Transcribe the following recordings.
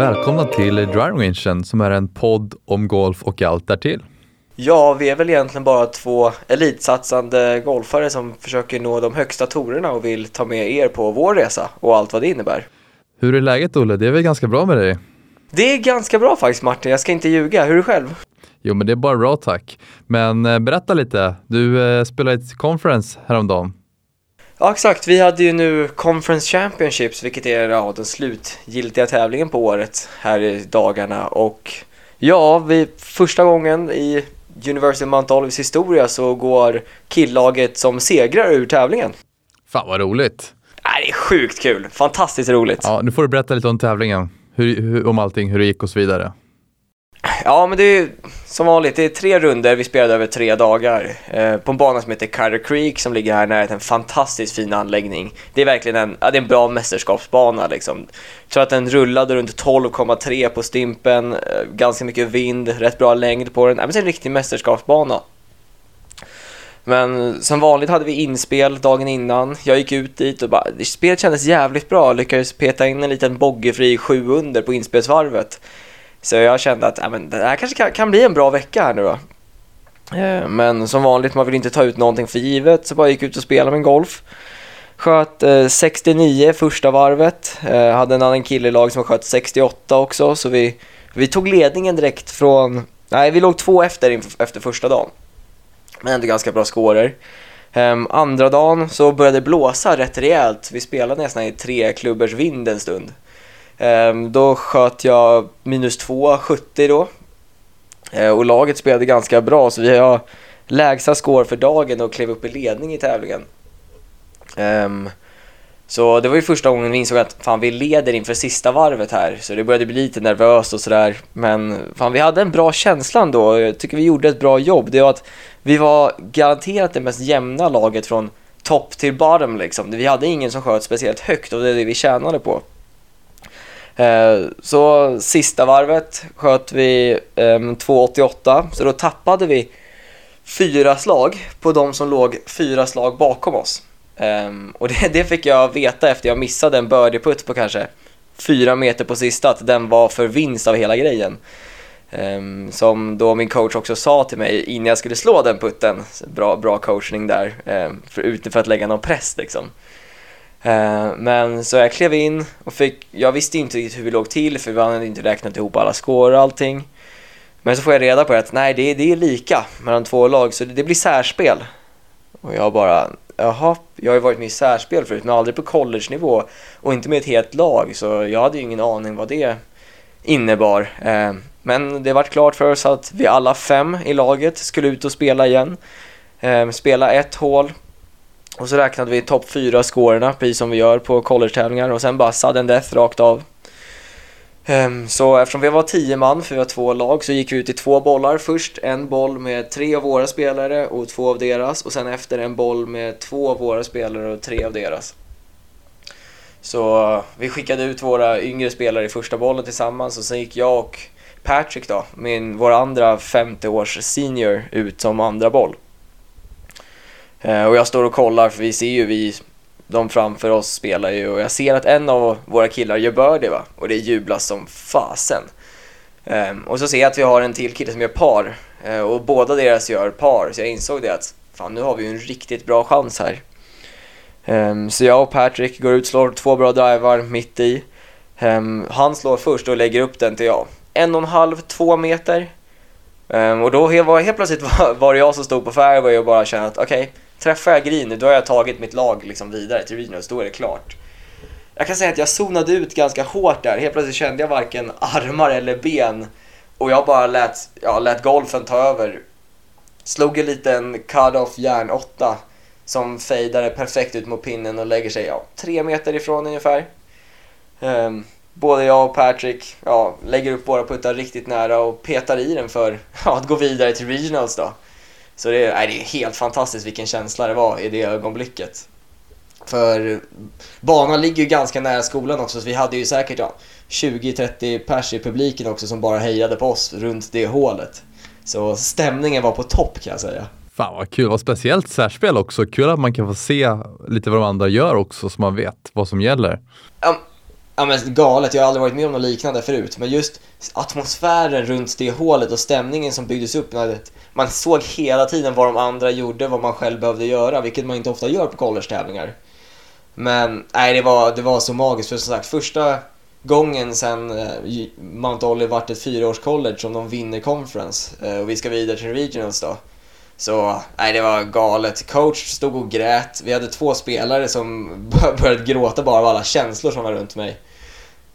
välkomna till Driving som är en podd om golf och allt därtill. Ja, vi är väl egentligen bara två elitsatsande golfare som försöker nå de högsta torerna och vill ta med er på vår resa och allt vad det innebär. Hur är läget Olle? Det är väl ganska bra med dig? Det är ganska bra faktiskt Martin, jag ska inte ljuga. Hur är du själv? Jo, men det är bara bra tack. Men eh, berätta lite. Du eh, spelade ett conference häromdagen. Ja, exakt. Vi hade ju nu Conference Championships, vilket är ja, den slutgiltiga tävlingen på året här i dagarna. Och ja, vi, första gången i University of Mount Olives historia så går killaget som segrar ur tävlingen. Fan vad roligt. Äh, det är sjukt kul. Fantastiskt roligt. Ja, nu får du berätta lite om tävlingen. Hur, hur, om allting, hur det gick och så vidare. Ja, men det är som vanligt, det är tre runder vi spelade över tre dagar eh, på en bana som heter Carter Creek som ligger här nära en fantastiskt fin anläggning. Det är verkligen en, ja, det är en bra mästerskapsbana liksom. Jag tror att den rullade runt 12,3 på stimpen, eh, ganska mycket vind, rätt bra längd på den. Ja, men det är en riktig mästerskapsbana. Men som vanligt hade vi inspel dagen innan. Jag gick ut dit och bara, spelet kändes jävligt bra. Lyckades peta in en liten boggefri 7 under på inspelsvarvet. Så jag kände att ja, men det här kanske kan, kan bli en bra vecka här nu då. Eh, men som vanligt, man vill inte ta ut någonting för givet, så bara gick ut och spelade min golf. Sköt eh, 69 första varvet, eh, hade en annan kille i lag som sköt 68 också, så vi, vi tog ledningen direkt från, nej vi låg två efter efter första dagen. Men ändå ganska bra scorer. Um, andra dagen så började det blåsa rätt rejält, vi spelade nästan i tre klubbers vind en stund. Ehm, då sköt jag minus 2, 70 då. Ehm, och laget spelade ganska bra så vi har lägsta score för dagen och klev upp i ledning i tävlingen. Ehm, så det var ju första gången vi insåg att fan vi leder inför sista varvet här så det började bli lite nervöst och sådär men fan vi hade en bra känsla ändå jag tycker vi gjorde ett bra jobb. Det var att vi var garanterat det mest jämna laget från topp till bottom liksom. Vi hade ingen som sköt speciellt högt och det är det vi tjänade på. Eh, så sista varvet sköt vi ehm, 2,88 så då tappade vi fyra slag på de som låg fyra slag bakom oss. Ehm, och det, det fick jag veta efter jag missade en birdieputt på kanske fyra meter på sista att den var för vinst av hela grejen. Um, som då min coach också sa till mig innan jag skulle slå den putten. Bra, bra coachning där, um, för, för att lägga någon press liksom. Eh, men så jag klev in och fick, jag visste inte riktigt hur vi låg till för vi hade inte räknat ihop alla score och allting. Men så får jag reda på att nej, det, det är lika mellan två lag så det, det blir särspel. Och jag bara, jaha, jag har ju varit med i särspel förut men aldrig på college-nivå och inte med ett helt lag så jag hade ju ingen aning vad det innebar. Eh, men det vart klart för oss att vi alla fem i laget skulle ut och spela igen. Eh, spela ett hål och så räknade vi topp fyra scorerna, precis som vi gör på college-tävlingar och sen bara sudden death rakt av. Um, så eftersom vi var tio man, för vi var två lag, så gick vi ut i två bollar. Först en boll med tre av våra spelare och två av deras och sen efter en boll med två av våra spelare och tre av deras. Så vi skickade ut våra yngre spelare i första bollen tillsammans och sen gick jag och Patrick då, min, vår andra 50 års senior, ut som andra boll. Eh, och jag står och kollar för vi ser ju vi, de framför oss spelar ju och jag ser att en av våra killar gör birdie va och det jublas som fasen. Ehm, och så ser jag att vi har en till kille som gör par eh, och båda deras gör par så jag insåg det att fan nu har vi ju en riktigt bra chans här. Ehm, så jag och Patrick går ut, slår två bra drivar mitt i. Ehm, han slår först och lägger upp den till jag. En och en halv, två meter. och då helt plötsligt var, var det jag som stod på fairway och bara kände att okej, okay, Träffar jag green då har jag tagit mitt lag liksom vidare till regionals, då är det klart. Jag kan säga att jag zonade ut ganska hårt där. Helt plötsligt kände jag varken armar eller ben. Och jag bara lät, ja, lät golfen ta över. Slog en liten cut-off järn 8 som fejdade perfekt ut mot pinnen och lägger sig ja, tre meter ifrån ungefär. Um, både jag och Patrick ja, lägger upp våra puttar riktigt nära och petar i den för ja, att gå vidare till regionals då. Så det är, det är helt fantastiskt vilken känsla det var i det ögonblicket. För banan ligger ju ganska nära skolan också så vi hade ju säkert ja, 20-30 pers i publiken också som bara hejade på oss runt det hålet. Så stämningen var på topp kan jag säga. Fan vad kul, vad speciellt särspel också. Kul att man kan få se lite vad de andra gör också så man vet vad som gäller. Ja, ja, men galet, jag har aldrig varit med om något liknande förut. Men just atmosfären runt det hålet och stämningen som byggdes upp. När man såg hela tiden vad de andra gjorde, vad man själv behövde göra, vilket man inte ofta gör på college-tävlingar. Men nej, det var, det var så magiskt. För som sagt, första gången sen eh, Mount Olive vart ett fyraårs college som de vinner conference eh, och vi ska vidare till regionals då. Så nej, det var galet. Coach stod och grät. Vi hade två spelare som började gråta bara av alla känslor som var runt mig.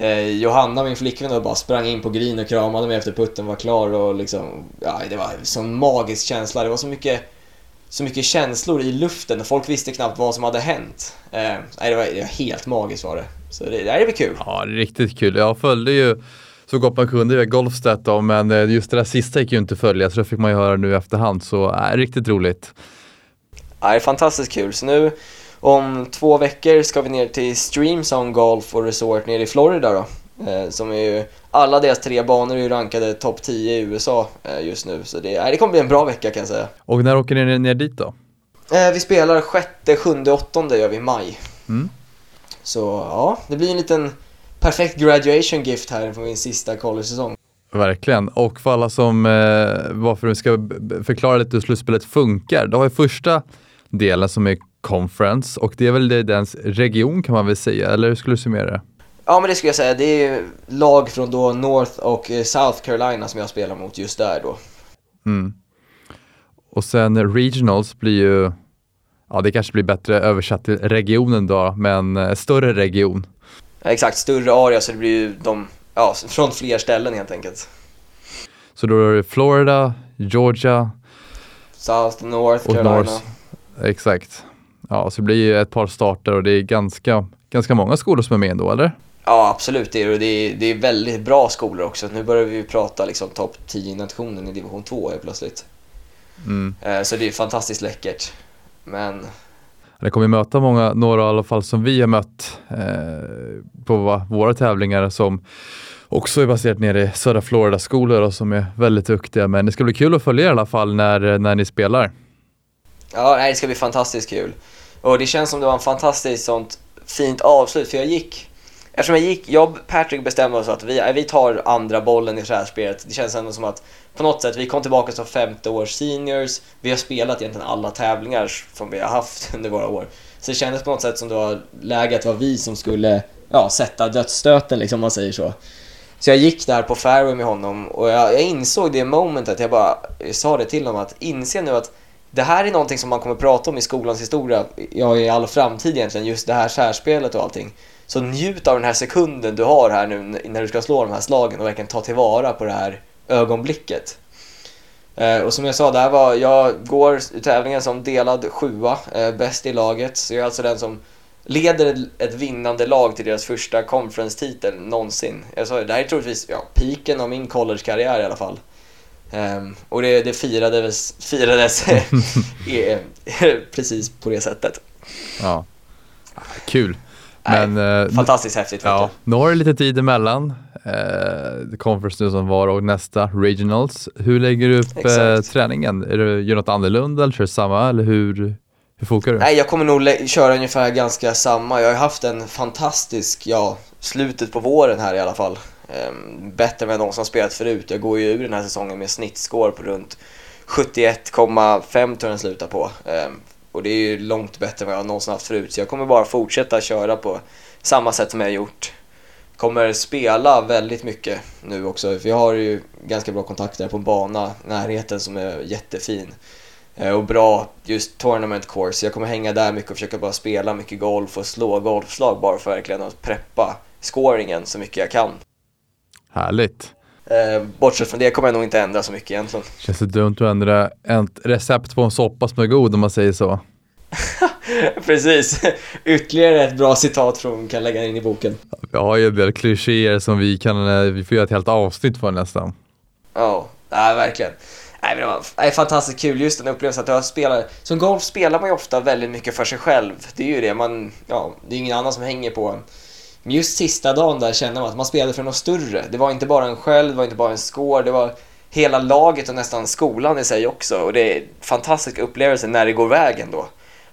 Eh, Johanna, min flickvän, då, bara sprang in på green och kramade mig efter putten var klar och liksom, ja, det var en sån magisk känsla. Det var så mycket, så mycket känslor i luften och folk visste knappt vad som hade hänt. Eh, nej, det, var, det var helt magiskt var det. Så det, det här är kul. Ja, riktigt kul. Jag följde ju så gott man kunde via Golfstat då, men eh, just det där sista gick ju inte att följa så det fick man ju höra nu i efterhand. Så äh, riktigt roligt. Ja, det är fantastiskt kul. Så nu om två veckor ska vi ner till Streamzone Golf och Resort nere i Florida då. Eh, som är ju, alla deras tre banor är ju rankade topp 10 i USA eh, just nu. Så det, eh, det kommer bli en bra vecka kan jag säga. Och när åker ni ner, dit då? Eh, vi spelar sjätte, sjunde, åttonde gör vi i maj. Mm. Så ja, det blir en liten perfekt graduation gift här för min sista college-säsong. Verkligen, och för alla som, eh, varför du ska förklara lite hur slutspelet funkar. Du har ju första delen som är conference och det är väl dens region kan man väl säga, eller hur skulle du summera det? Ja men det skulle jag säga, det är lag från då North och eh, South Carolina som jag spelar mot just där då. Mm. Och sen regionals blir ju, ja det kanske blir bättre översatt till regionen då, men eh, större region. Ja, exakt, större area så det blir ju de, ja, från fler ställen helt enkelt. Så då är det Florida, Georgia, South, North Carolina. North. Exakt. Ja, så det blir ju ett par starter och det är ganska, ganska många skolor som är med ändå, eller? Ja, absolut. Det är, det är, det är väldigt bra skolor också. Nu börjar vi prata liksom topp 10 nationen i division 2 helt plötsligt. Mm. Eh, så det är fantastiskt läckert. Men... Det kommer möta många, några i alla fall som vi har mött eh, på våra tävlingar som också är baserat nere i södra Florida-skolor och som är väldigt duktiga. Men det ska bli kul att följa i alla fall när, när ni spelar. Ja, nej, det ska bli fantastiskt kul. Och det känns som det var en fantastiskt sånt fint avslut, för jag gick... Eftersom jag gick, jag och Patrick bestämde oss att vi, eh, vi tar andra bollen i det här spelet. Det känns ändå som att på något sätt, vi kom tillbaka som femte års seniors. Vi har spelat egentligen alla tävlingar som vi har haft under våra år. Så det kändes på något sätt som det var läge att det var vi som skulle ja, sätta dödsstöten, liksom, om man säger så. Så jag gick där på fairway med honom och jag, jag insåg det momentet, jag bara jag sa det till honom att inse nu att det här är någonting som man kommer prata om i skolans historia, ja i all framtid egentligen, just det här särspelet och allting. Så njut av den här sekunden du har här nu när du ska slå de här slagen och verkligen ta tillvara på det här ögonblicket. Eh, och som jag sa, där var, jag går i tävlingen som delad sjua, eh, bäst i laget, så jag är alltså den som leder ett vinnande lag till deras första conference-titel någonsin. Jag sa det här är troligtvis ja, piken av min college-karriär i alla fall. Um, och det, det firades, firades precis på det sättet. Ja, kul. Men, Nej, eh, fantastiskt häftigt. Ja, nu har du lite tid emellan. Eh, conference nu som var och nästa regionals. Hur lägger du upp eh, träningen? Är du, gör något annorlunda eller kör samma? Eller hur, hur fokar du? Nej, jag kommer nog köra ungefär ganska samma. Jag har haft en fantastisk, ja, slutet på våren här i alla fall. Um, bättre än vad någon som spelat förut. Jag går ju ur den här säsongen med snittscore på runt 71,5 tror jag den slutar på. Um, och det är ju långt bättre än vad jag någonsin haft förut. Så jag kommer bara fortsätta köra på samma sätt som jag har gjort. Kommer spela väldigt mycket nu också. För jag har ju ganska bra kontakter på en bana närheten som är jättefin. Uh, och bra just tournament course. Jag kommer hänga där mycket och försöka bara spela mycket golf och slå golfslag bara för verkligen att preppa scoringen så mycket jag kan. Härligt. Eh, bortsett från det kommer jag nog inte ändra så mycket egentligen. Känns det dumt att ändra ett recept på en soppa som är god om man säger så? Precis. Ytterligare ett bra citat från kan lägga in i boken. Vi har ju en del klichéer som vi kan, eh, vi får göra ett helt avsnitt för nästan. Ja, oh, verkligen. Nej, men det nej, fantastiskt kul, just den upplevelsen att jag spelar. Som golf spelar man ju ofta väldigt mycket för sig själv. Det är ju det, man, ja, det är ingen annan som hänger på en. Men just sista dagen där kände man att man spelade för något större. Det var inte bara en själv, det var inte bara en score, det var hela laget och nästan skolan i sig också. Och det är fantastisk upplevelse när det går vägen då.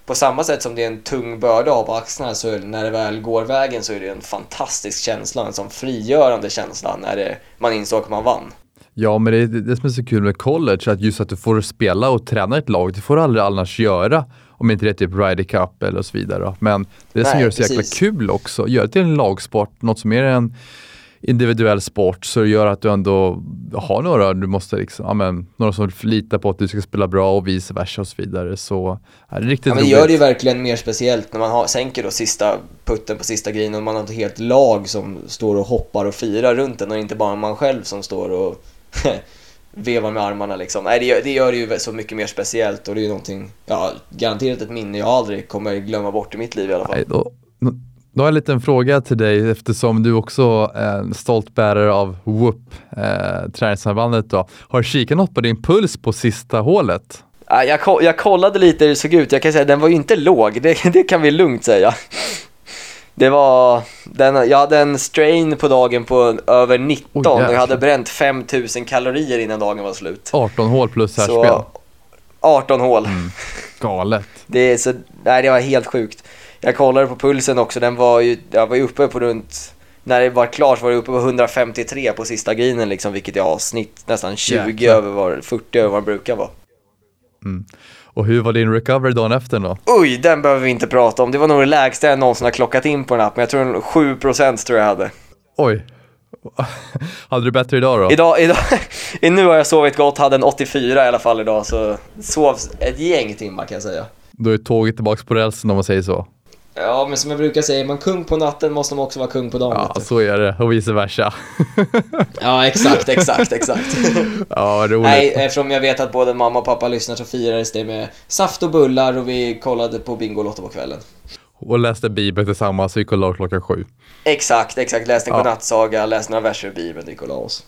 på samma sätt som det är en tung börda av på axlarna så när det väl går vägen så är det en fantastisk känsla, en sån frigörande känsla när det, man insåg att man vann. Ja, men det är det som är så kul med college, att just att du får spela och träna ett lag, det får du aldrig annars göra om inte det är typ Ryder Cup eller så vidare. Men det Nej, som gör det så jäkla precis. kul också, gör det till en lagsport, något som är en individuell sport, så det gör att du ändå har några, du måste liksom, ja, men, några som litar på att du ska spela bra och vice versa och så vidare. Så ja, det är riktigt Ja, men det gör det ju verkligen mer speciellt när man har, sänker då sista putten på sista grejen och man har ett helt lag som står och hoppar och firar runt den och inte bara man själv som står och vevar med armarna liksom. Nej, det gör, det gör det ju så mycket mer speciellt och det är ju någonting, ja, garanterat ett minne jag aldrig kommer glömma bort i mitt liv i alla fall. Nej, då, då har jag en liten fråga till dig eftersom du också är en stolt bärare av Whoop, eh, träningsarmbandet. Har du kikat något på din puls på sista hålet? Ja, Jag, jag kollade lite hur det såg ut, jag kan säga den var ju inte låg, det, det kan vi lugnt säga. Det var, den, jag hade en strain på dagen på över 19 Oj, och jag hade bränt 5000 kalorier innan dagen var slut. 18 hål plus härspel. Så 18 hål. Galet. Det, så, nej, det var helt sjukt. Jag kollade på pulsen också, den var ju, jag var ju uppe på runt, när det var klart var det uppe på 153 på sista greenen liksom, vilket är avsnitt nästan 20 Jäklar. över vad, 40 över vad det brukar vara. Och hur var din recovery dagen efter då? Oj, den behöver vi inte prata om. Det var nog det lägsta jag någonsin har klockat in på en app, men jag tror en 7% tror jag hade. Oj. Hade du bättre idag då? Idag, idag, nu har jag sovit gott, hade en 84 i alla fall idag, så sov ett gäng timmar kan jag säga. Då är tåget tillbaks på rälsen om man säger så. Ja, men som jag brukar säga, är man kung på natten måste man också vara kung på dagen. Ja, så är det och vice versa. ja exakt, exakt, exakt. ja, roligt. Nej, eftersom jag vet att både mamma och pappa lyssnar så firades det med saft och bullar och vi kollade på Bingolotto på kvällen. Och läste Bibeln tillsammans och gick och la klockan sju. Exakt, exakt. Läste en Ja. godnattsaga, läste några verser ur Bibeln, gick och la oss.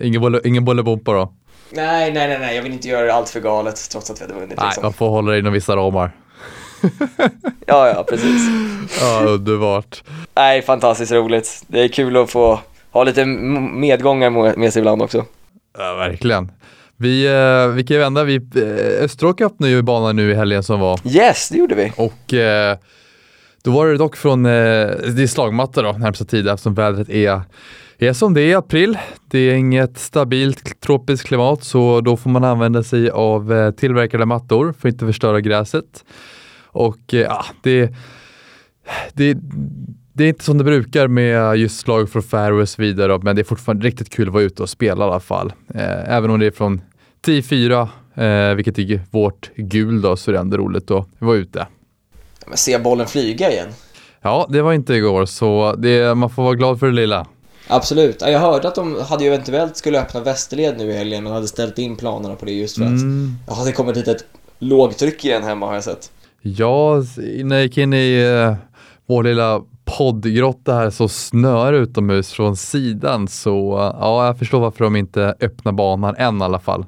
Ingen, bolle, ingen Bolibompa då? Nej, nej, nej, nej, jag vill inte göra det allt för galet trots att vi hade vunnit Nej, liksom. man får hålla det inom vissa ramar. Ja, ja, precis. Ja, underbart. Nej, fantastiskt roligt. Det är kul att få ha lite medgångar med sig ibland också. Ja, verkligen. Vi, eh, vi kan ju vända, vi, eh, Österåker öppnade ju banan nu i helgen som var Yes, det gjorde vi. och eh, då var det dock från, det är slagmatta då närmsta tid eftersom vädret är, är som det är i april. Det är inget stabilt tropiskt klimat så då får man använda sig av tillverkade mattor för att inte förstöra gräset. Och eh, ja, det, det, det är inte som det brukar med just slag från Faroe och så vidare, men det är fortfarande riktigt kul att vara ute och spela i alla fall. Eh, även om det är från 10-4, eh, vilket är vårt gul då, så är det ändå roligt att vara ute. Men se bollen flyga igen. Ja, det var inte igår, så det, man får vara glad för det lilla. Absolut. Ja, Jag hörde att de hade ju eventuellt skulle öppna Västerled nu i helgen och hade ställt in planerna på det just för att Mm. ja, det kommer ett litet lågtryck igen hemma har jag sett. Ja, när jag gick in i eh, vår lilla poddgrotta här så snöar utomhus från sidan, så eh, ja, jag förstår varför de inte öppnar banan än i alla fall.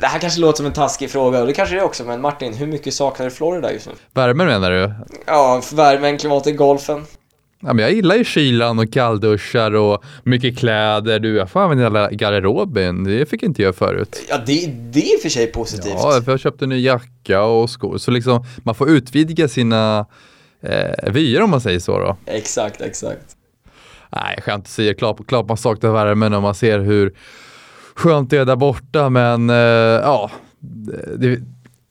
Det här kanske låter som en taskig fråga och det kanske det är också, men Martin, hur mycket saknar du Florida just nu? Värmen menar du? Ja, värmen, klimatet, golfen. Ja, men jag gillar ju kylan och kallduschar och mycket kläder. Du, jag får använda hela garderoben. Det fick jag inte göra förut. Ja, det, det är i och för sig positivt. Ja, för jag köpte en ny jacka och skor. Så liksom, man får utvidga sina eh, vyer om man säger så då. Exakt, exakt. Nej, skämt åsido. Klart, klart man saknar värmen när man ser hur skönt det är där borta. Men eh, ja, det,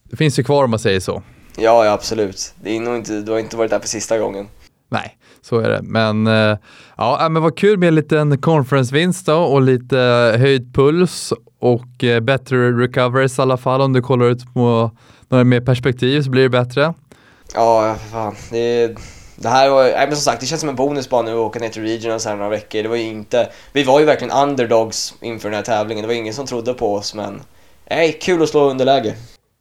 det finns ju kvar om man säger så. Ja, ja, absolut. Det är nog inte, du har inte varit där för sista gången. Nej, så är det. Men eh, ja, äh, men vad kul med en liten conference-vinst då och lite höjd puls och eh, bättre recoveries i alla fall. Om du kollar ut på några mer perspektiv så blir det bättre. Ja, för fan. Det, det här var, nej, men som sagt, det känns som en bonus bara nu att åka ner till regionals här några veckor. Det var ju inte, vi var ju verkligen underdogs inför den här tävlingen. Det var ingen som trodde på oss, men nej, kul att slå underläge.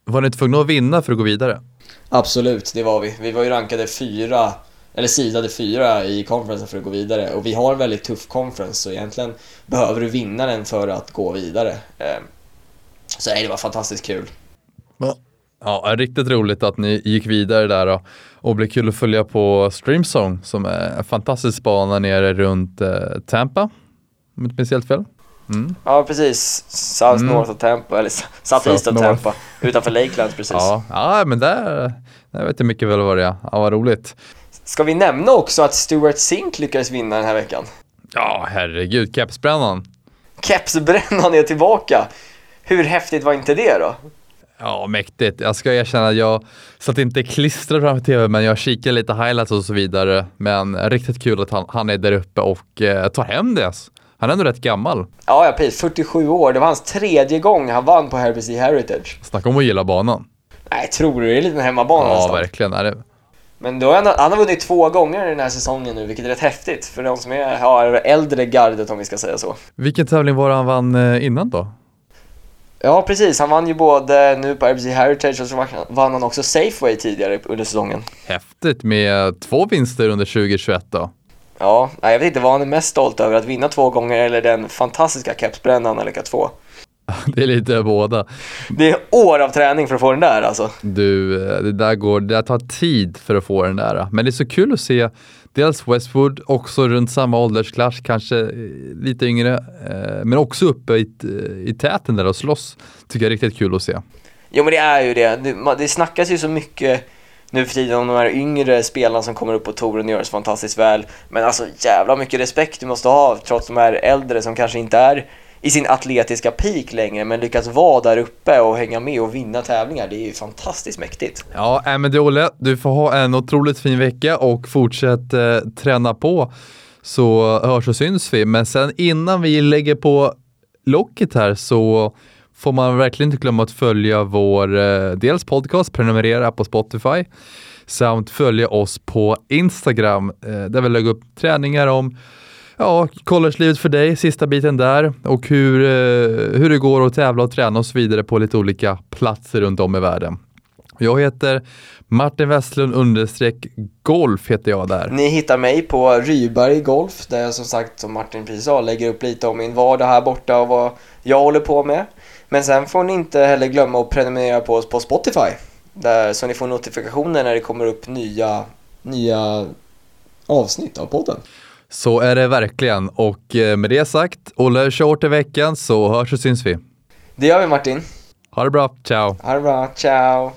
Var ni tvungna att vinna för att gå vidare? Absolut, det var vi. Vi var ju rankade fyra, eller sidade fyra i conferensen för att gå vidare. Och vi har en väldigt tuff conference, så egentligen behöver du vinna den för att gå vidare. Eh, Så nej, det var fantastiskt kul. Ja, riktigt roligt att ni gick vidare där. Och det blir kul att följa på Streamsong som är en fantastisk bana nere runt eh, Tampa. Om jag inte minns helt fel. Mm. Ja, precis. South Mm. North of Tampa, eller South East of. Tampa, utanför Lakelands precis. Ja, ja, men där, där vet jag mycket väl vad det är. Ja, vad roligt. Ska vi nämna också att Stuart Sink lyckades vinna den här veckan? Ja, herregud, kepsbrännan. Kepsbrännan är tillbaka. Hur häftigt var inte det då? Ja, mäktigt. Jag ska erkänna att jag satt inte klistrad framför tv, men jag kikade lite highlights och så vidare. Men riktigt kul att han, han är där uppe och eh, tar hem det. Han är ändå rätt gammal. Ja, ja, precis. 47 år. Det var hans tredje gång han vann på Herbie. Heritage. Snacka om att gilla banan. Nej, tror du? Det är en liten hemmabana Ja, nästan. verkligen. Är det. Men då han, han har vunnit två gånger den här säsongen nu, vilket är rätt häftigt för de som är, har äldre gardet om vi ska säga så. Vilken tävling var det han vann eh, innan då? Ja, precis. Han vann ju både nu på RBC Heritage och så vann han också Safeway tidigare under säsongen. Häftigt med två vinster under 2021 då. Ja, jag vet inte vad han är mest stolt över, att vinna två gånger eller den fantastiska kepsbrännan han lyckats få. Det är lite båda. Det är år av träning för att få den där alltså. Du, eh, det där går, det där tar tid för att få den där. Men det är så kul att se dels Westwood, också runt samma åldersklass, kanske eh, lite yngre, eh, men också uppe i, i täten där och slåss. Tycker jag är riktigt kul att se. Jo men det är ju det. Det, snackas ju så mycket nu för tiden om de här yngre spelarna som kommer upp på touren och gör det så fantastiskt väl. Men alltså jävla mycket respekt du måste ha trots de här äldre som kanske inte är i sin atletiska peak längre men lyckas vara där uppe och hänga med och vinna tävlingar. Det är ju fantastiskt mäktigt. Ja, äh, men du Olle, du får ha en otroligt fin vecka och fortsätt eh, träna på så hörs och syns vi. Men sen innan vi lägger på locket här så får man verkligen inte glömma att följa vår eh, dels podcast, prenumerera på Spotify samt följa oss på Instagram eh, där vi lägger upp träningar om ja, collegelivet för dig, sista biten där och hur, eh, hur det går att tävla och träna och så vidare på lite olika platser runt om i världen. Jag heter Martin Westlund understreck golf heter jag där. Ni hittar mig på Ryberg Golf där jag som sagt, som Martin precis sa, lägger upp lite om min vardag här borta och vad jag håller på med. Men sen får ni inte heller glömma att prenumerera på oss på Spotify. Där, så ni får notifikationer när det kommer upp nya, nya avsnitt av podden. Så är det verkligen och eh, med det sagt, Olle kör hårt i veckan så hörs och syns vi. Det gör vi Martin. Ha det bra, ciao! Ha det bra, ciao!